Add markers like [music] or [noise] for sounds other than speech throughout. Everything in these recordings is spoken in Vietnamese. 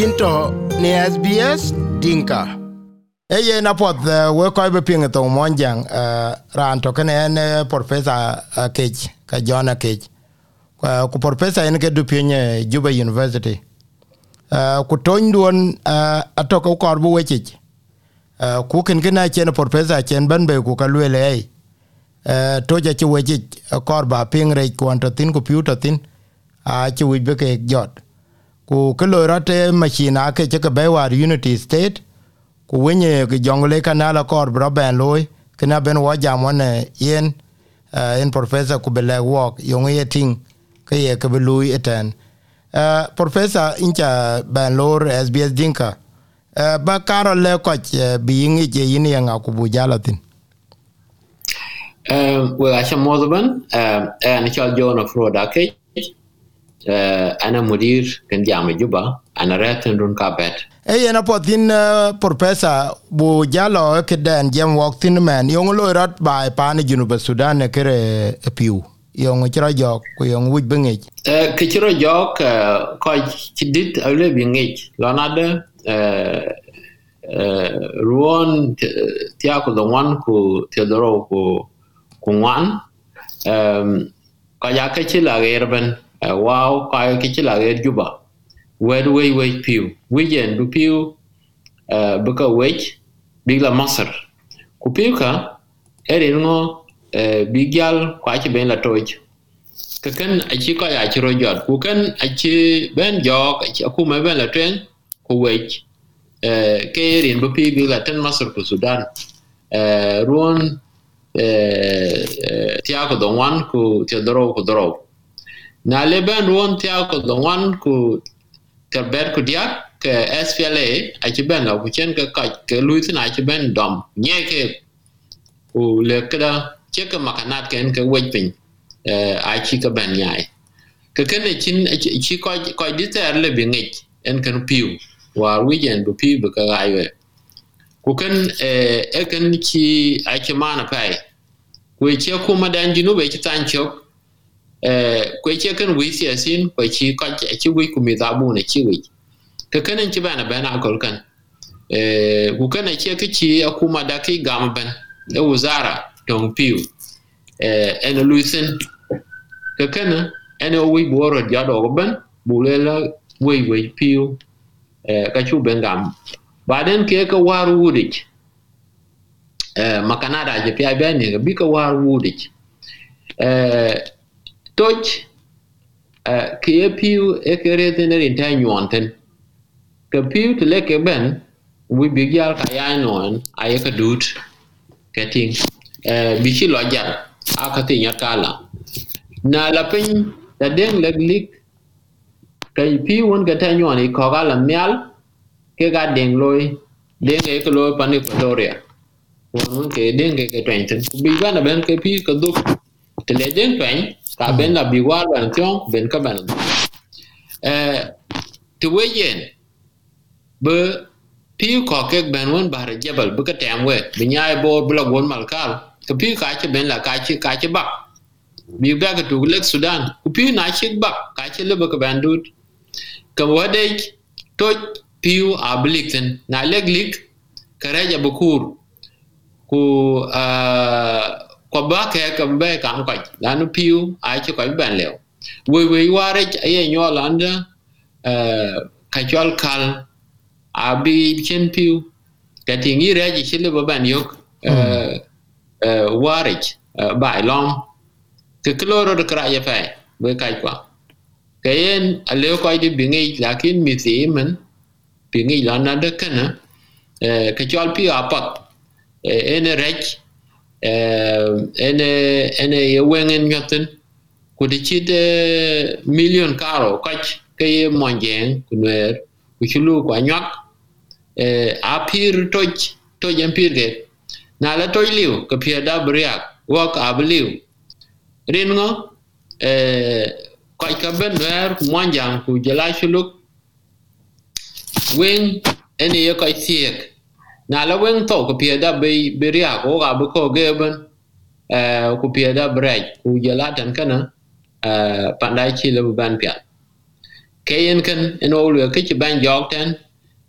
yin ni SBS Dinka. Eye na pot uh, we ko be ping to monjang uh, ran to kene en professor uh, Kej ka Jona Kej. Ku professor en ke du pinye Juba University. Ku tony duon atoko korbu wechich. Ku ken kena chen professor chen banbe ku ka lwele ei. Toja chi wechich korba ping rej kwan to thin computer thin. Achi wich beke jot. Ku ke lo rate machina ke che ke bewar unity state ku wenye ke jongle kanala kor bro ben loy kena ben wa jamone yen eh, en professor ku bele wok yong ye ting ke ye ke lui eten. Eh, professor incha ben lor sbs dinka eh, ba karo le ko uh, bi yingi je yin ye nga ku bu jalatin Um, well, I shall more than um, and I shall join a fraud. Okay, انا مدير كنت عم جوبا انا راتن رون كابت اي انا بوتين بروفيسور بو جالو كدان جيم وقتين مان يوم لو رات باي بان جنوب السودان كره بيو yong chiro jok ku yong wuj bengej eh ke chiro jok eh, ko chidit ole bengej lanade eh, eh ruon tia ko the one ku teodoro ku ku ngwan. Um ka ya ke chila gerben er wow ka ke chila ger juba. Wed we we piu? Wijen du piu uh, buka wej bigla masar ku piu ka erin ngo uh, bigyal kwa chi ben la toj ka kan a chi ko ya chi ro jot ku kan a chi ben jok ku me ben la twen ku wej uh, ke erin bu piu bigla ten masar ku sudan. Ruon tiako don wan ku teodoro ku doro na leben ruon tia ko dongwan ku terber ku dia ke SPLA a ci ben la ku chen ke ka ke lui tin a ci ben dom. Nye ke ku le kada che ke makanat ken ke wej pin e, a ci ke ben nyai. Ke ken ne chin e ci e ko ko di ter le bi ngej en ken piu, wa wijen bu piu bu ka aywe ku ken e ken ci a ci mana pai ku che kuma dan jinu be ci tan chok Eh, kwe ke kan gwi siya sin kwa ki kwa ki gwi ku mi zabu na ki gwi ka kanan ki bana bana akol kan. Eh, ku kana ki ka ki kuma da kai gam ban. Da wuzara don piu. Eh, en luisin ka kana en o wi boro ya do ban bulela wai wai piu. Ka chu ben gam baden ke ka waru wudik makana da je pi abani bi ka waru wudik toch eh ke piu e ke kere tenerin ta nyonten ke piu ti leke ben, wi big yal ka ya non ye ka dut. Ke ting. Eh bi chi lo jar a ka ti nya kala na la pin da den leg lik ke piu won ke ta nyon i ko ga la myal ke ga den loy den ke ko loy pan Equatoria won won ke den ke ke twen ten. Bi ba na ben ke piu ka duk ti le den twen ka ben la bi war ban tiong ben ka eh ti we yen bơ piu ko ke ben won bar jabal bu ka tem we bi nyaay bo bu la gon mal kal ka piu ka ci ben la ka ci ka ci bak bi ba ga tu lek sudan. Ku piu na ci bak ka ci le ka ben dut ka wade to piu ablikten na leg lik ka reja bu kur ku ko ba ke ka be ka ko la nu piu a ci ko ben lew we we ware ye nyolanda ka chol kal abi chen piu ka tingi reji chile ba ban yok uh, uh, warich uh, bai lom ke kloro de kra ya fai be kai kwa ke yen aleo ko di bingi lakin mi ti men bingi la na de kana uh, ke chol piu apat uh, ene rech uh, Eh, ene ene ye wengen nyoten ku de chit eh, million karo kach ke ye monjeng kunwer ku chulu kwa nyak eh, a pir toj toj en pir ke na la toj liu ke pia da briak wok ab liu. Rin ngo eh, kwa ka ben wer ku monjang ku jela chuluk. Wen ene ye kwa tiek na la wen to ku pir da be briak wok ab ko geben eh, ku pir da brek ku jela tan kana eh, pandai chi le ban pia ke yen ken en o le ke ban jok ten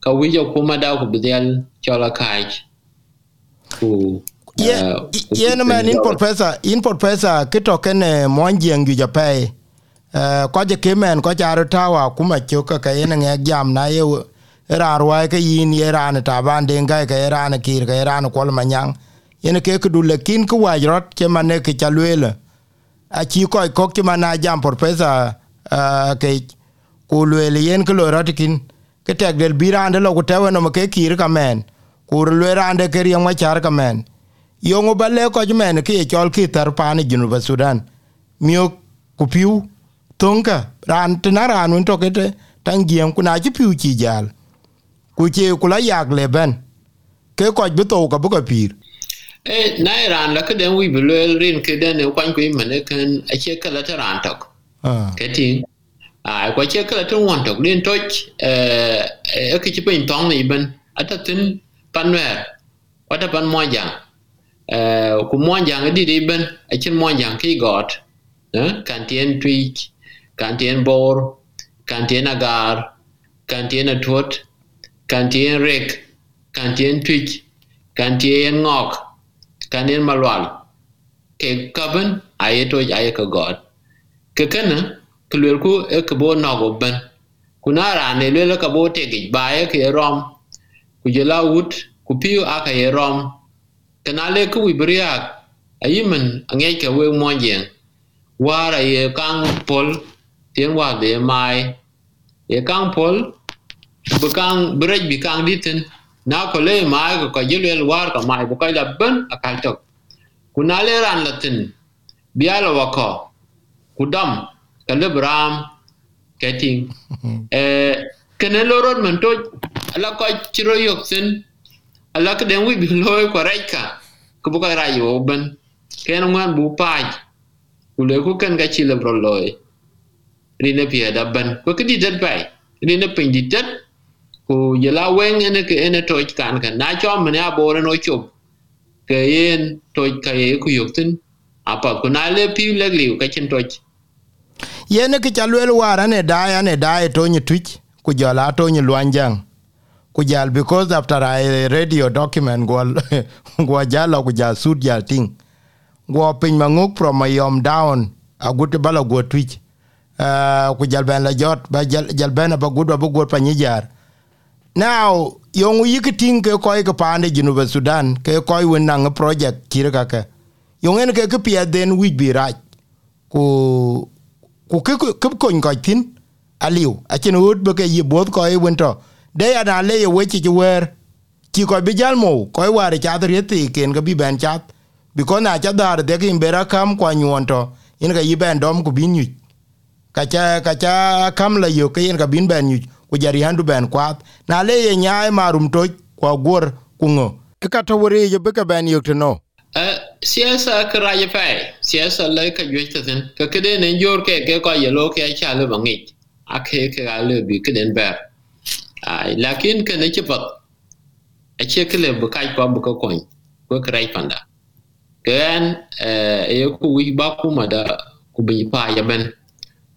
ka wi jo kuma da ku bidel chola kai ku yen man in professor in professor kito ken mon jeng ju japai ko je kemen ko jaro tawa kuma choka ka yen nge jam na ye rar wai ke yin ye ran ta den ga ke ran kir ke ran kol manyang yen ke ku du lekin ku wai rot ke mane ke chalwele a chi ko ko ke mana jam professor ke ku lwele yen ke lo rot kin. Ke tek del birande lo ku tewe no ke kir ka men. Ku lwe rande ke riang ma ka men. Yongo ba le ko men ke chol ki tar pani jinu ba sudan. Mio ku tonka ran tena ran un to ke tangiem ku chi piu chi jal ku ce kula yak leben ke koc bi thou kabi ka piir na iran la keden wic bi lueel rin keden kuany ku imene ken acie kele te raan tok ketin ai ku acie kele te ŋuon tok rin toc ekici piny thoŋ ne iben ata thin pan nuɛɛr kuata pan muɔnjaŋ ku muɔnjaŋ edit iben acin muɔnjaŋ ki igɔɔt kan tien twic kan tien boor kan tien agar kan tien atuot kan tien rek kan tien twich kan tien ngok kan tien malwal. Ke kaben, aye to aye ka got. Ke kana kulwer ku e ke bo no go ben kuna ra ne le ka bo te gi ba e ke rom. Ku je la wut, ku piu aka ye rom. Kana le ku wi bria ayimen ange ke we mo jen wara ye kang pol, tien wa de mai ye kang pol bu kang brej bi kang ditin na ko le mai ko ko jilel war ka mai bu kai la ben akal tok. Kuna le ran latin biala wako kudam ka le bram keting [laughs] eh kene lorot man to ala ko chiro yok sen ala ka den wi bi loy ko raika ko bu ka rayo ben. Ken ngwan bu paj ku le ku kan bro loy rine pia da ban ko kidi dat bai rine pin di dat ku ye la wen ene ke ene to kan kan na cho man ya bo no chup ke yen to ka ye ku yok tin. Apa ku na le pi le liu ka chen to yene ke chalwel wara ne daya ne daya to ni twich ku jala to ni lwanjang ku jal because after i radio document go go jala ku ja sud jal ting. Go pin manguk from my yom down a gut bala go twich uh, ku jal ben la jot ba jal, jal ben ba gut ba go pa ni jar now yong yik ting ke ko ke pande jinu ba sudan ke koy wen nang project kire ka ke yong en ke ke pia den wi bi ra ku ku ke ke ko ko tin aliu. A chen ut be ke yi bod koy wen to. De ya na le we chi wer. Chi ko bi jal mo koy war cha re ti ken ga bi ben cha. Bi ko na cha dar de kin bera kam kwa nyonto in ga yi ben dom ku bin yu ka cha ka cha kam la yo ke in ga bin ben yu ku jari handu ben kwat. Na le ye nyaai marum to kwa gor ku ngo ka to wore ye be ka ben yu to no siasa ka raja pai siasa la ka jwe ta tin ka kede ne jor ke ke ko ye lo ke cha le bangi ake ke ga le bi keden ber. Ai lakin ke ne chipat a che ke le bu kai ko bu ko kon ko krai panda. Ken e ku wi ba ku ma da ku bi pa ya ben.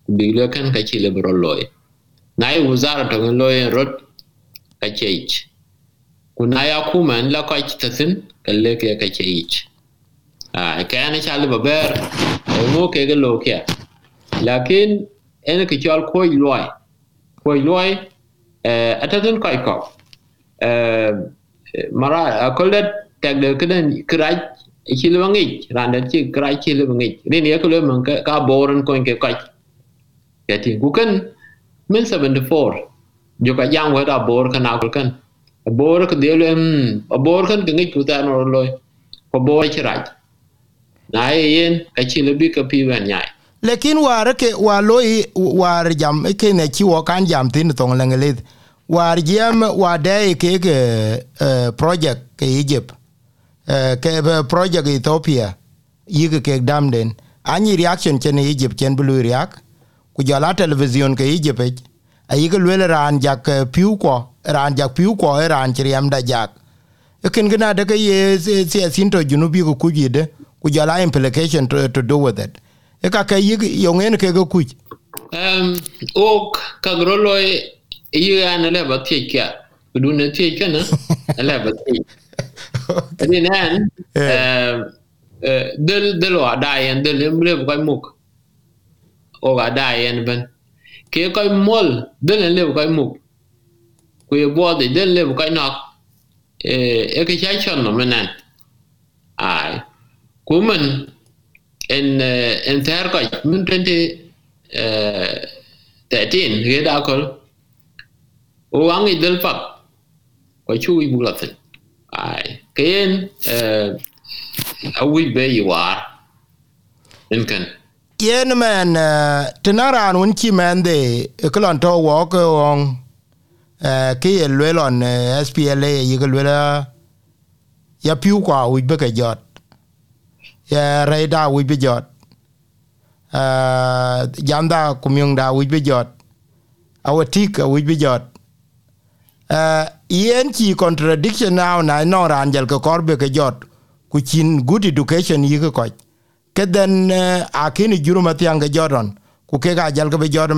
Ku bi le kan ka chi le bro loy na wuzara to loy rot ka che kuna ya kuma la ko chi tasin ka ke ka che a ai ka ne cha le ba mo ke ga lo lakin en ke chal ko loy. Ko loy eh atatin ko ko eh mara akolet tag de keden kraj chi le bangi randa chi kraj chi le bangi rin ye ko le man ka boran ko ke ko ya ti ku kan min 74 jo ka jang wa da bor kana ko kan. Bor ko de le bor kan ngi ku ta no loy. Ko bo chi raj na yen, ka chi le bi ka pi ban nyai. Lekin war ke wa loy, war jam, ke ne chi wo kan jam tin tong lengele war jam wa de ke ke e, project ke Egypt. E, ke project Ethiopia. Yige ke damden any reaction chen Egypt, chen blue react. Ku jala television ke ijepe ayi ke lwele ran jak piu ko ran jak piu ko ran chriam da jak. Ken gna de ke ye se sinto junubi ku kujide ku jala implication to, to do with it. E ka ke yig yongen ke go kuj. Um ok ka grolo yi an le ba tie kya. Du ne tie kya na le ba tie. [laughs] Ni nan eh. del del wa da yen del le ba muk o ga da yen ben ke ko mol den le ko mu ku ye bo de den le ko nok e e ke cha chon no menan ai? Ku men en en ter ko mun tente eh tetin ge da ko o wang i del pap ko chu i bulatin ai? Ken eh a wi be you are in kan yen men eh, tenaran un chi men de eh, klon to wo ko on eh, ke ye lwelon SPLA ye ko lwela ya piu kwa wi be ke jot. Ya raida wi be jot. Jamda kumyong da wi be jot. Awatik wi be jot. Yen chi contradiction now na no ran jel ko korbe ke jot. Ku chin good education yi ko ke akini juruma tiange joron ku ke ga jal be jor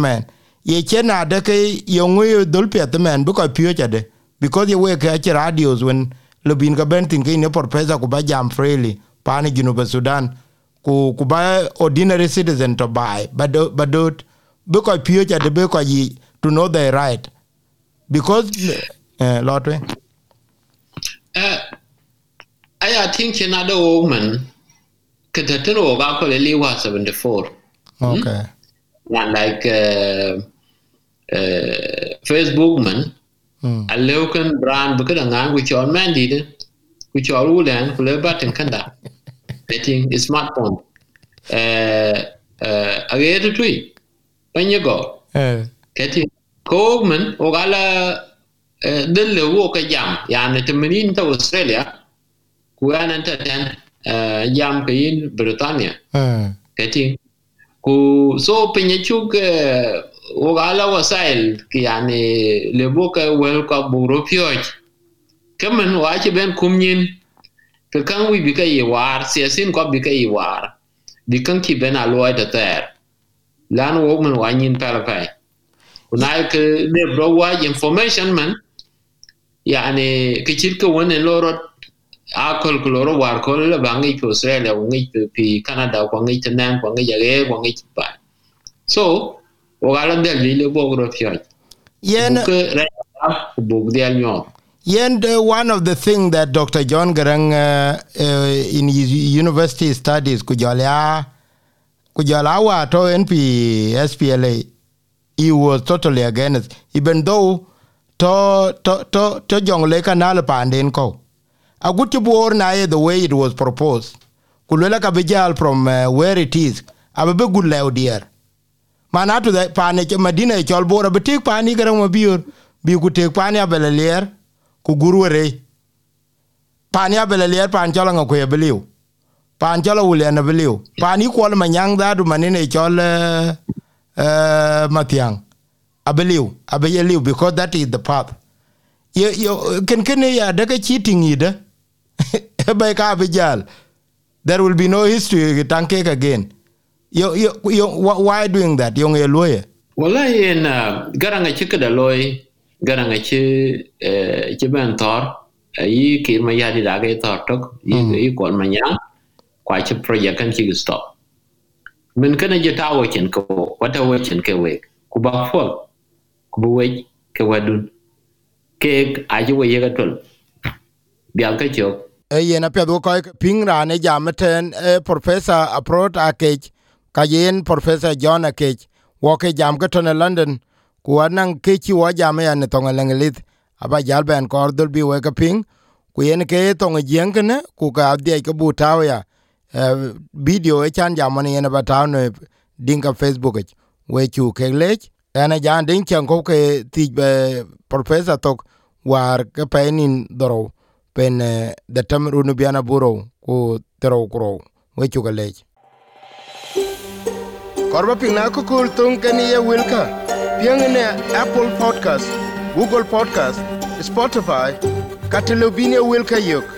ye chena de ke yo ngwe dul pe te men bu ko pio chade because ye we ke radios when lubin ga bentin ke ne por pesa ku ba jam freely pani ginu be sudan. Ku ku ba ordinary citizen to buy but but bu ko pio chade bu ko yi to know their right. Because uh, lotwe uh, I think another woman Kadatin Obako Lily was 74. Hmm? Okay. Hmm? And like uh, uh, Facebook man, mm. a local brand because I'm going with your man did, with your rule and play button kanda. Betting smartphone. Uh, uh, a gate tree. When Ogala, uh, then jam, Yan at the Australia, Kuan entertained. Uh, jam ke Britania. Uh. Kati ku so penye chuk uh, wala wasail ki yani le boka wel ka buro pyoj. Kaman wa che ben kumnyin ke kan wi bi ka yi war siasin ko bi ka yi war. Bi kan ki ben aloy da ter. Lan wo man wa nyin pala pai. Kunai ke le bro wa information man yani ke chit ke wonen lorot a kloro war kol le bangi ko Australia ngi pi Canada ko ngi ngi ngi so o gala del li le bogro fio yen ke re bug del nyo. yen the, one of the thing that Dr. John Garang uh, uh, in his university studies kujala kujala wa to NP SPLA he was totally against. Even though to to to to jongle kanal panden ko a good bor na the way it was proposed. Kulela ka bijal from uh, where it is. Abe be good lew dear mana to the pane ke madina chol bor be tik pani garang mabiur bi ku tek pani abele ler ku gurwere pani abele ler pan chol nga ku ebeliu pan chol wule na beliu pani kwol manyang da du manine chol uh, uh, matiang. Abeliu abeliu because that is the path. Yo yo ken ken ya daga cheating ida by ka bijal there will be no history tanke again. Yo yo yo why doing that? Yo nge loye wallahi en garanga chika da loy garanga chi eh, chi ben tor. Uh, yi kir ma yadi da ga tor tok. Yi mm. yi kol ma nyang. Kwa chi project kan chi stop. Min kana je tawo chen ko wata wo chen ke we ku ba fol ku bu we ke wadun ke aji we ye ga tol. Bial ka chok. e yen apia do ko ping rane jamten e professor aprot akech ka yen professor john akech. Wo ke jam ko ne london. Ku anan ke chi wo jam ya ne tonga lengelit aba jal ben ko dol bi we ping. Ku yen ke tonga jengene ku ka de ke bu taw ya. Video e chan jam ne yen ba taw ne dinka facebook we chu ke lech. Ana jan din chen ko ke ti professor tok war ke penin doro pen the tam runu biana buro ku tero kro we chu lech korba pina ku kul tung ke ni ye wilka piang ne apple podcast google podcast spotify katelobine wilka yok